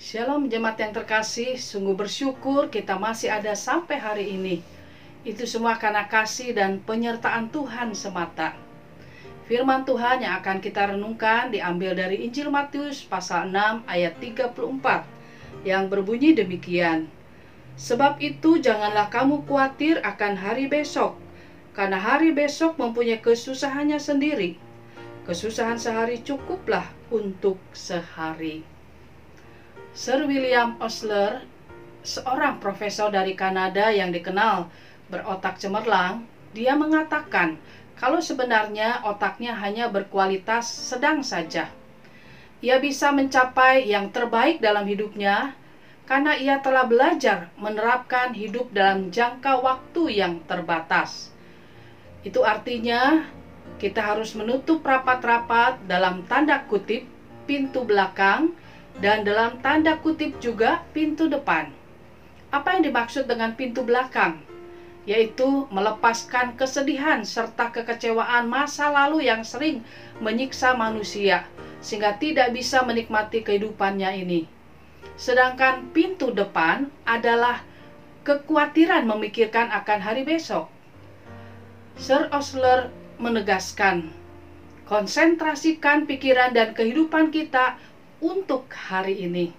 Shalom jemaat yang terkasih, sungguh bersyukur kita masih ada sampai hari ini. Itu semua karena kasih dan penyertaan Tuhan semata. Firman Tuhan yang akan kita renungkan diambil dari Injil Matius pasal 6 ayat 34 yang berbunyi demikian. Sebab itu janganlah kamu khawatir akan hari besok, karena hari besok mempunyai kesusahannya sendiri. Kesusahan sehari cukuplah untuk sehari. Sir William Osler, seorang profesor dari Kanada yang dikenal berotak cemerlang, dia mengatakan kalau sebenarnya otaknya hanya berkualitas sedang saja. Ia bisa mencapai yang terbaik dalam hidupnya karena ia telah belajar menerapkan hidup dalam jangka waktu yang terbatas. Itu artinya kita harus menutup rapat-rapat dalam tanda kutip pintu belakang dan dalam tanda kutip juga pintu depan. Apa yang dimaksud dengan pintu belakang? Yaitu melepaskan kesedihan serta kekecewaan masa lalu yang sering menyiksa manusia sehingga tidak bisa menikmati kehidupannya ini. Sedangkan pintu depan adalah kekhawatiran memikirkan akan hari besok. Sir Osler menegaskan, konsentrasikan pikiran dan kehidupan kita untuk hari ini.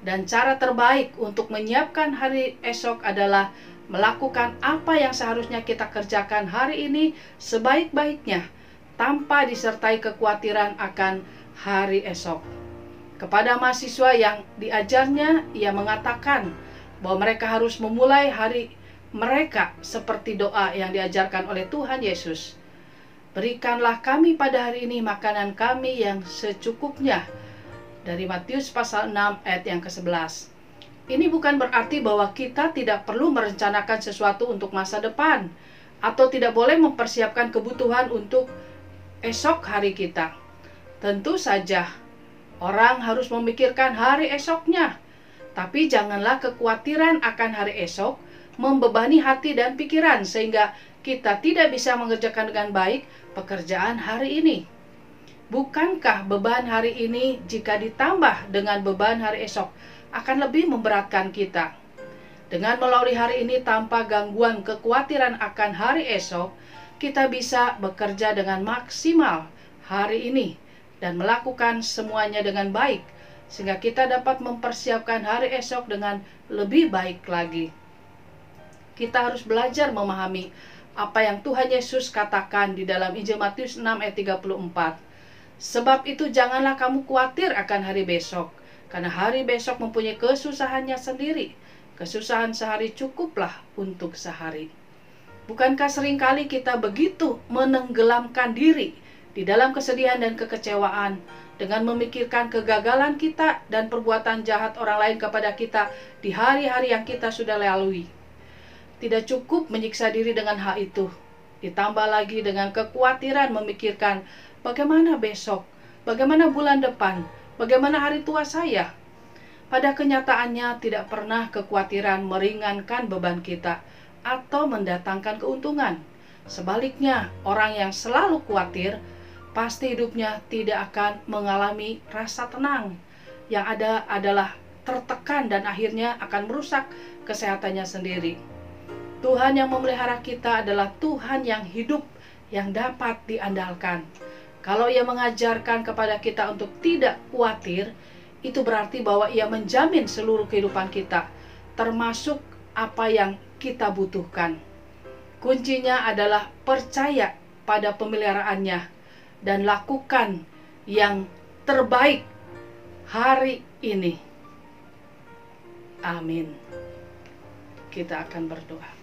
Dan cara terbaik untuk menyiapkan hari esok adalah melakukan apa yang seharusnya kita kerjakan hari ini sebaik-baiknya tanpa disertai kekhawatiran akan hari esok. Kepada mahasiswa yang diajarnya, ia mengatakan bahwa mereka harus memulai hari mereka seperti doa yang diajarkan oleh Tuhan Yesus. Berikanlah kami pada hari ini makanan kami yang secukupnya dari Matius pasal 6 ayat yang ke-11. Ini bukan berarti bahwa kita tidak perlu merencanakan sesuatu untuk masa depan atau tidak boleh mempersiapkan kebutuhan untuk esok hari kita. Tentu saja orang harus memikirkan hari esoknya, tapi janganlah kekhawatiran akan hari esok membebani hati dan pikiran sehingga kita tidak bisa mengerjakan dengan baik pekerjaan hari ini. Bukankah beban hari ini jika ditambah dengan beban hari esok akan lebih memberatkan kita? Dengan melalui hari ini tanpa gangguan kekhawatiran akan hari esok, kita bisa bekerja dengan maksimal hari ini dan melakukan semuanya dengan baik sehingga kita dapat mempersiapkan hari esok dengan lebih baik lagi. Kita harus belajar memahami apa yang Tuhan Yesus katakan di dalam Injil Matius 6 ayat 34 Sebab itu janganlah kamu khawatir akan hari besok, karena hari besok mempunyai kesusahannya sendiri. Kesusahan sehari cukuplah untuk sehari. Bukankah sering kali kita begitu menenggelamkan diri di dalam kesedihan dan kekecewaan dengan memikirkan kegagalan kita dan perbuatan jahat orang lain kepada kita di hari-hari yang kita sudah lalui. Tidak cukup menyiksa diri dengan hal itu, ditambah lagi dengan kekhawatiran memikirkan Bagaimana besok? Bagaimana bulan depan? Bagaimana hari tua saya? Pada kenyataannya tidak pernah kekhawatiran meringankan beban kita atau mendatangkan keuntungan. Sebaliknya, orang yang selalu khawatir pasti hidupnya tidak akan mengalami rasa tenang. Yang ada adalah tertekan dan akhirnya akan merusak kesehatannya sendiri. Tuhan yang memelihara kita adalah Tuhan yang hidup yang dapat diandalkan. Kalau ia mengajarkan kepada kita untuk tidak khawatir, itu berarti bahwa ia menjamin seluruh kehidupan kita, termasuk apa yang kita butuhkan. Kuncinya adalah percaya pada pemeliharaannya dan lakukan yang terbaik hari ini. Amin. Kita akan berdoa.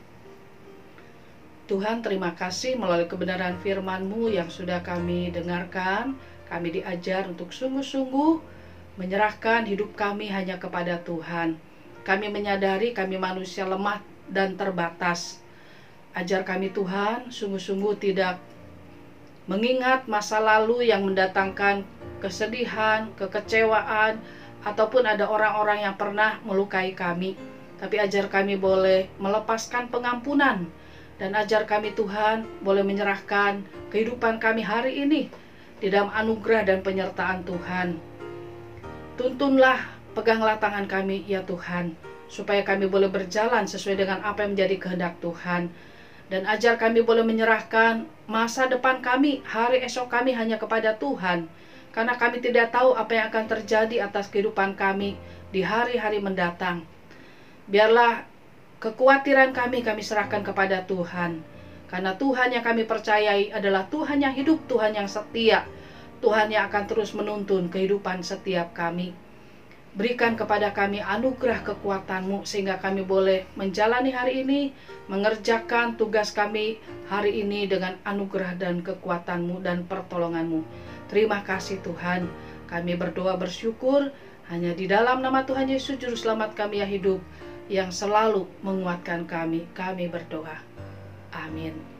Tuhan terima kasih melalui kebenaran firman-Mu yang sudah kami dengarkan. Kami diajar untuk sungguh-sungguh menyerahkan hidup kami hanya kepada Tuhan. Kami menyadari kami manusia lemah dan terbatas. Ajar kami Tuhan sungguh-sungguh tidak mengingat masa lalu yang mendatangkan kesedihan, kekecewaan, ataupun ada orang-orang yang pernah melukai kami. Tapi ajar kami boleh melepaskan pengampunan, dan ajar kami Tuhan boleh menyerahkan kehidupan kami hari ini di dalam anugerah dan penyertaan Tuhan. Tuntunlah Peganglah tangan kami, ya Tuhan, supaya kami boleh berjalan sesuai dengan apa yang menjadi kehendak Tuhan. Dan ajar kami boleh menyerahkan masa depan kami, hari esok kami hanya kepada Tuhan. Karena kami tidak tahu apa yang akan terjadi atas kehidupan kami di hari-hari mendatang. Biarlah kekhawatiran kami kami serahkan kepada Tuhan. Karena Tuhan yang kami percayai adalah Tuhan yang hidup, Tuhan yang setia, Tuhan yang akan terus menuntun kehidupan setiap kami. Berikan kepada kami anugerah kekuatanmu sehingga kami boleh menjalani hari ini, mengerjakan tugas kami hari ini dengan anugerah dan kekuatanmu dan pertolonganmu. Terima kasih Tuhan. Kami berdoa bersyukur hanya di dalam nama Tuhan Yesus Juru Selamat kami yang hidup yang selalu menguatkan kami. Kami berdoa. Amin.